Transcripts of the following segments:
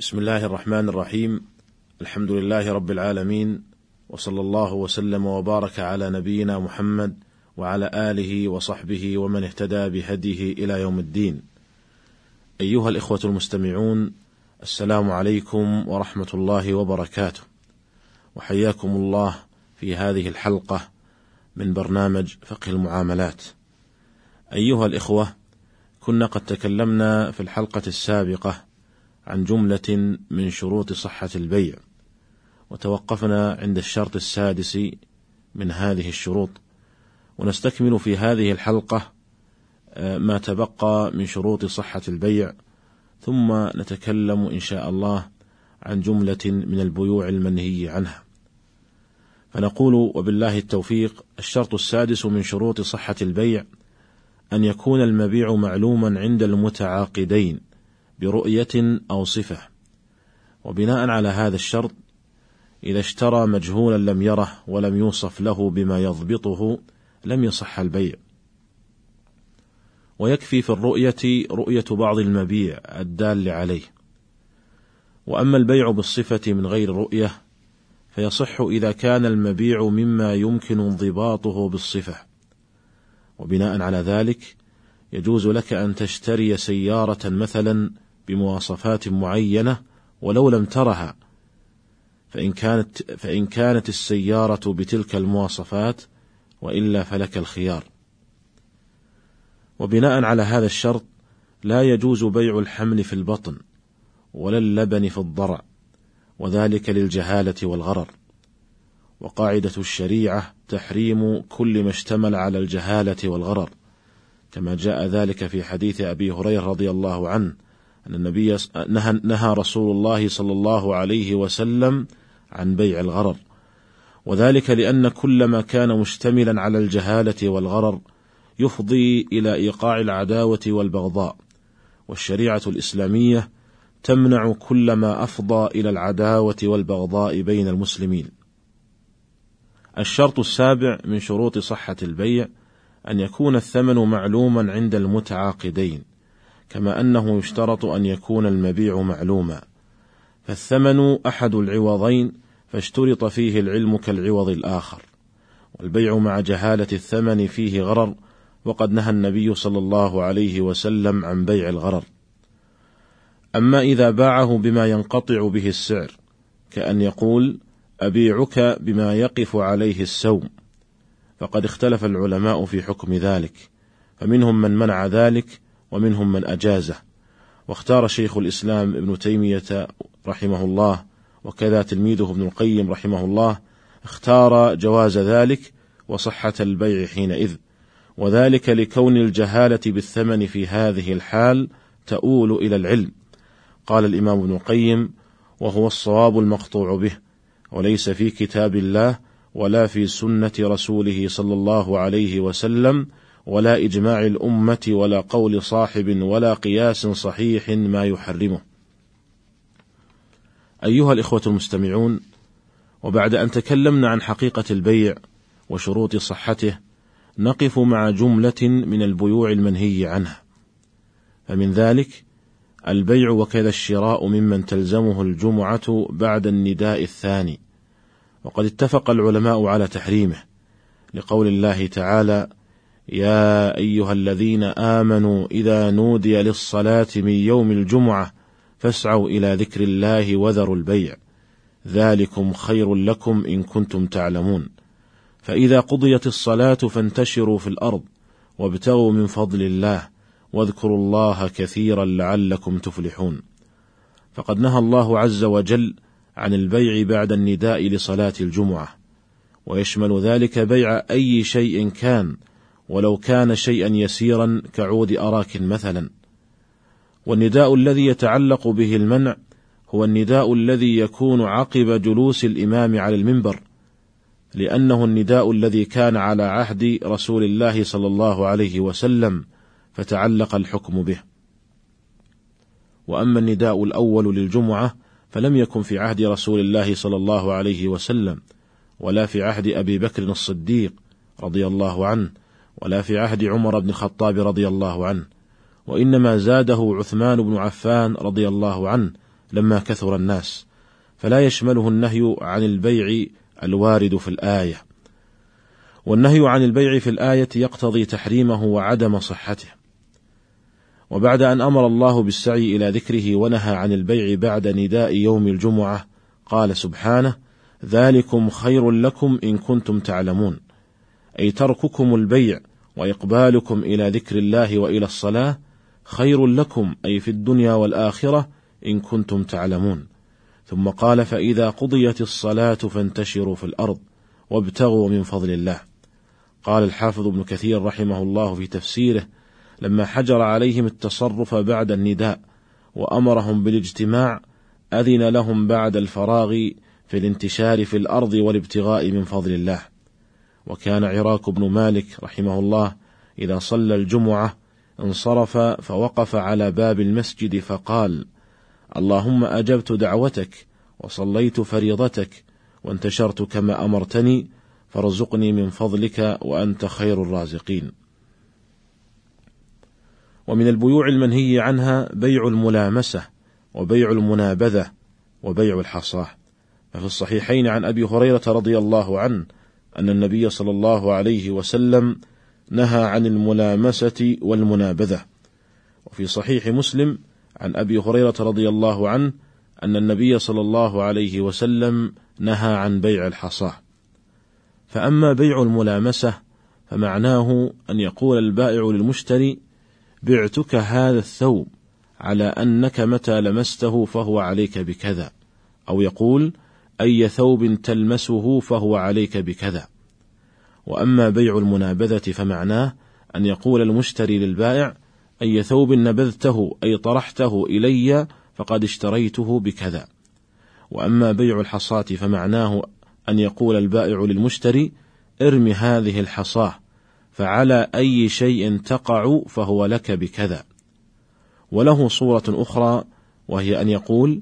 بسم الله الرحمن الرحيم الحمد لله رب العالمين وصلى الله وسلم وبارك على نبينا محمد وعلى آله وصحبه ومن اهتدى بهديه إلى يوم الدين. أيها الإخوة المستمعون السلام عليكم ورحمة الله وبركاته. وحياكم الله في هذه الحلقة من برنامج فقه المعاملات. أيها الإخوة كنا قد تكلمنا في الحلقة السابقة عن جملة من شروط صحة البيع، وتوقفنا عند الشرط السادس من هذه الشروط، ونستكمل في هذه الحلقة آه، ما تبقى من شروط صحة البيع، ثم نتكلم إن شاء الله عن جملة من البيوع المنهي عنها. فنقول وبالله التوفيق الشرط السادس من شروط صحة البيع أن يكون المبيع معلوما عند المتعاقدين. برؤية أو صفة، وبناء على هذا الشرط إذا اشترى مجهولا لم يره ولم يوصف له بما يضبطه لم يصح البيع. ويكفي في الرؤية رؤية بعض المبيع الدال عليه. وأما البيع بالصفة من غير رؤية فيصح إذا كان المبيع مما يمكن انضباطه بالصفة. وبناء على ذلك يجوز لك أن تشتري سيارة مثلا بمواصفات معينة ولو لم ترها فإن كانت فإن كانت السيارة بتلك المواصفات وإلا فلك الخيار. وبناء على هذا الشرط لا يجوز بيع الحمل في البطن ولا اللبن في الضرع وذلك للجهالة والغرر. وقاعدة الشريعة تحريم كل ما اشتمل على الجهالة والغرر، كما جاء ذلك في حديث أبي هريرة رضي الله عنه أن النبي نهى, نهى رسول الله صلى الله عليه وسلم عن بيع الغرر، وذلك لأن كل ما كان مشتملا على الجهالة والغرر يفضي إلى إيقاع العداوة والبغضاء، والشريعة الإسلامية تمنع كل ما أفضى إلى العداوة والبغضاء بين المسلمين. الشرط السابع من شروط صحة البيع أن يكون الثمن معلوما عند المتعاقدين، كما أنه يشترط أن يكون المبيع معلوما، فالثمن أحد العوضين فاشترط فيه العلم كالعوض الآخر، والبيع مع جهالة الثمن فيه غرر، وقد نهى النبي صلى الله عليه وسلم عن بيع الغرر. أما إذا باعه بما ينقطع به السعر، كأن يقول: أبيعك بما يقف عليه السوم، فقد اختلف العلماء في حكم ذلك، فمنهم من منع ذلك ومنهم من أجازه. واختار شيخ الإسلام ابن تيمية رحمه الله وكذا تلميذه ابن القيم رحمه الله اختار جواز ذلك وصحة البيع حينئذ. وذلك لكون الجهالة بالثمن في هذه الحال تؤول إلى العلم. قال الإمام ابن القيم وهو الصواب المقطوع به وليس في كتاب الله ولا في سنة رسوله صلى الله عليه وسلم ولا إجماع الأمة ولا قول صاحب ولا قياس صحيح ما يحرمه. أيها الإخوة المستمعون، وبعد أن تكلمنا عن حقيقة البيع وشروط صحته، نقف مع جملة من البيوع المنهي عنها. فمن ذلك البيع وكذا الشراء ممن تلزمه الجمعة بعد النداء الثاني، وقد اتفق العلماء على تحريمه، لقول الله تعالى: يا أيها الذين آمنوا إذا نودي للصلاة من يوم الجمعة فاسعوا إلى ذكر الله وذروا البيع. ذلكم خير لكم إن كنتم تعلمون. فإذا قضيت الصلاة فانتشروا في الأرض وابتغوا من فضل الله واذكروا الله كثيرا لعلكم تفلحون. فقد نهى الله عز وجل عن البيع بعد النداء لصلاة الجمعة. ويشمل ذلك بيع أي شيء كان ولو كان شيئا يسيرا كعود أراك مثلا. والنداء الذي يتعلق به المنع هو النداء الذي يكون عقب جلوس الإمام على المنبر لأنه النداء الذي كان على عهد رسول الله صلى الله عليه وسلم فتعلق الحكم به. وأما النداء الأول للجمعة فلم يكن في عهد رسول الله صلى الله عليه وسلم ولا في عهد أبي بكر الصديق رضي الله عنه ولا في عهد عمر بن الخطاب رضي الله عنه وإنما زاده عثمان بن عفان رضي الله عنه لما كثر الناس فلا يشمله النهي عن البيع الوارد في الآية. والنهي عن البيع في الآية يقتضي تحريمه وعدم صحته. وبعد أن أمر الله بالسعي إلى ذكره ونهى عن البيع بعد نداء يوم الجمعة قال سبحانه ذلكم خير لكم إن كنتم تعلمون. أي ترككم البيع وإقبالكم إلى ذكر الله وإلى الصلاة خير لكم أي في الدنيا والآخرة إن كنتم تعلمون. ثم قال فإذا قضيت الصلاة فانتشروا في الأرض وابتغوا من فضل الله. قال الحافظ ابن كثير رحمه الله في تفسيره لما حجر عليهم التصرف بعد النداء وأمرهم بالاجتماع أذن لهم بعد الفراغ في الانتشار في الأرض والابتغاء من فضل الله. وكان عراك بن مالك رحمه الله إذا صلى الجمعة انصرف فوقف على باب المسجد فقال اللهم أجبت دعوتك وصليت فريضتك وانتشرت كما أمرتني فارزقني من فضلك وأنت خير الرازقين. ومن البيوع المنهي عنها بيع الملامسة وبيع المنابذة وبيع الحصاة. ففي الصحيحين عن أبي هريرة رضي الله عنه أن النبي صلى الله عليه وسلم نهى عن الملامسة والمنابذة. وفي صحيح مسلم عن أبي هريرة رضي الله عنه أن النبي صلى الله عليه وسلم نهى عن بيع الحصاة. فأما بيع الملامسة فمعناه أن يقول البائع للمشتري بعتك هذا الثوب على أنك متى لمسته فهو عليك بكذا. أو يقول أي ثوب تلمسه فهو عليك بكذا. وأما بيع المنابذة فمعناه أن يقول المشتري للبائع أي ثوب نبذته أي طرحته إلي فقد اشتريته بكذا. وأما بيع الحصاة فمعناه أن يقول البائع للمشتري ارم هذه الحصاة فعلى أي شيء تقع فهو لك بكذا. وله صورة أخرى وهي أن يقول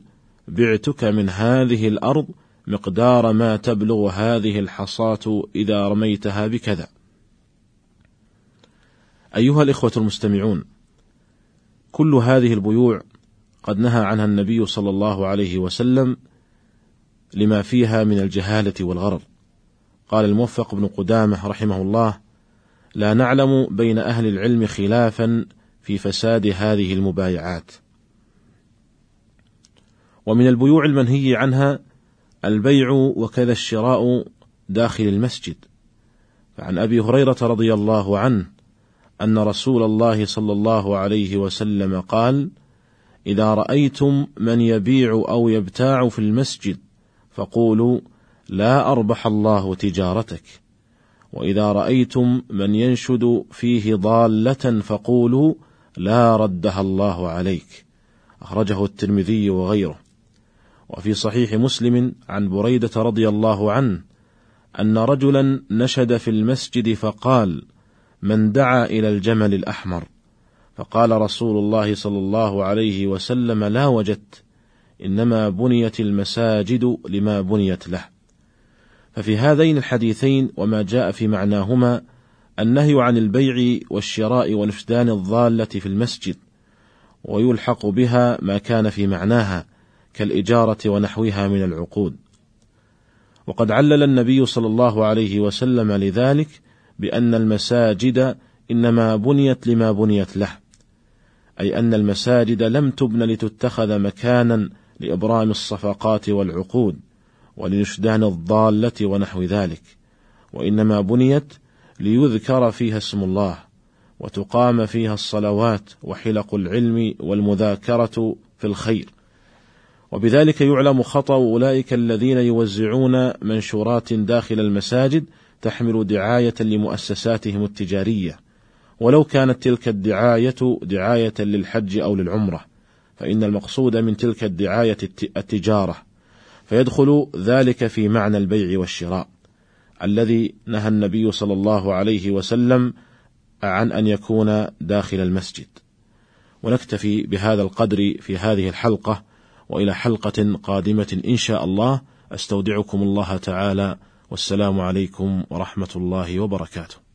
بعتك من هذه الأرض مقدار ما تبلغ هذه الحصاة إذا رميتها بكذا. أيها الإخوة المستمعون، كل هذه البيوع قد نهى عنها النبي صلى الله عليه وسلم لما فيها من الجهالة والغرر. قال الموفق بن قدامة رحمه الله: لا نعلم بين أهل العلم خلافا في فساد هذه المبايعات. ومن البيوع المنهي عنها البيع وكذا الشراء داخل المسجد. فعن أبي هريرة رضي الله عنه أن رسول الله صلى الله عليه وسلم قال إذا رأيتم من يبيع أو يبتاع في المسجد فقولوا لا أربح الله تجارتك. وإذا رأيتم من ينشد فيه ضالة فقولوا لا ردها الله عليك أخرجه الترمذي وغيره. وفي صحيح مسلم عن بريدة رضي الله عنه أن رجلا نشد في المسجد فقال: من دعا إلى الجمل الأحمر، فقال رسول الله صلى الله عليه وسلم: لا وجدت، إنما بنيت المساجد لما بنيت له. ففي هذين الحديثين وما جاء في معناهما النهي عن البيع والشراء ونفدان الضالة في المسجد، ويلحق بها ما كان في معناها كالإجارة ونحوها من العقود. وقد علل النبي صلى الله عليه وسلم لذلك بأن المساجد إنما بنيت لما بنيت له، أي أن المساجد لم تبن لتتخذ مكانا لإبرام الصفقات والعقود، ولنشدان الضالة ونحو ذلك، وإنما بنيت ليذكر فيها اسم الله، وتقام فيها الصلوات وحلق العلم والمذاكرة في الخير، وبذلك يعلم خطأ أولئك الذين يوزعون منشورات داخل المساجد تحمل دعاية لمؤسساتهم التجارية، ولو كانت تلك الدعاية دعاية للحج أو للعمرة، فإن المقصود من تلك الدعاية التجارة، فيدخل ذلك في معنى البيع والشراء، الذي نهى النبي صلى الله عليه وسلم عن أن يكون داخل المسجد. ونكتفي بهذا القدر في هذه الحلقة وإلى حلقة قادمة إن شاء الله. أستودعكم الله تعالى. والسلام عليكم ورحمة الله وبركاته.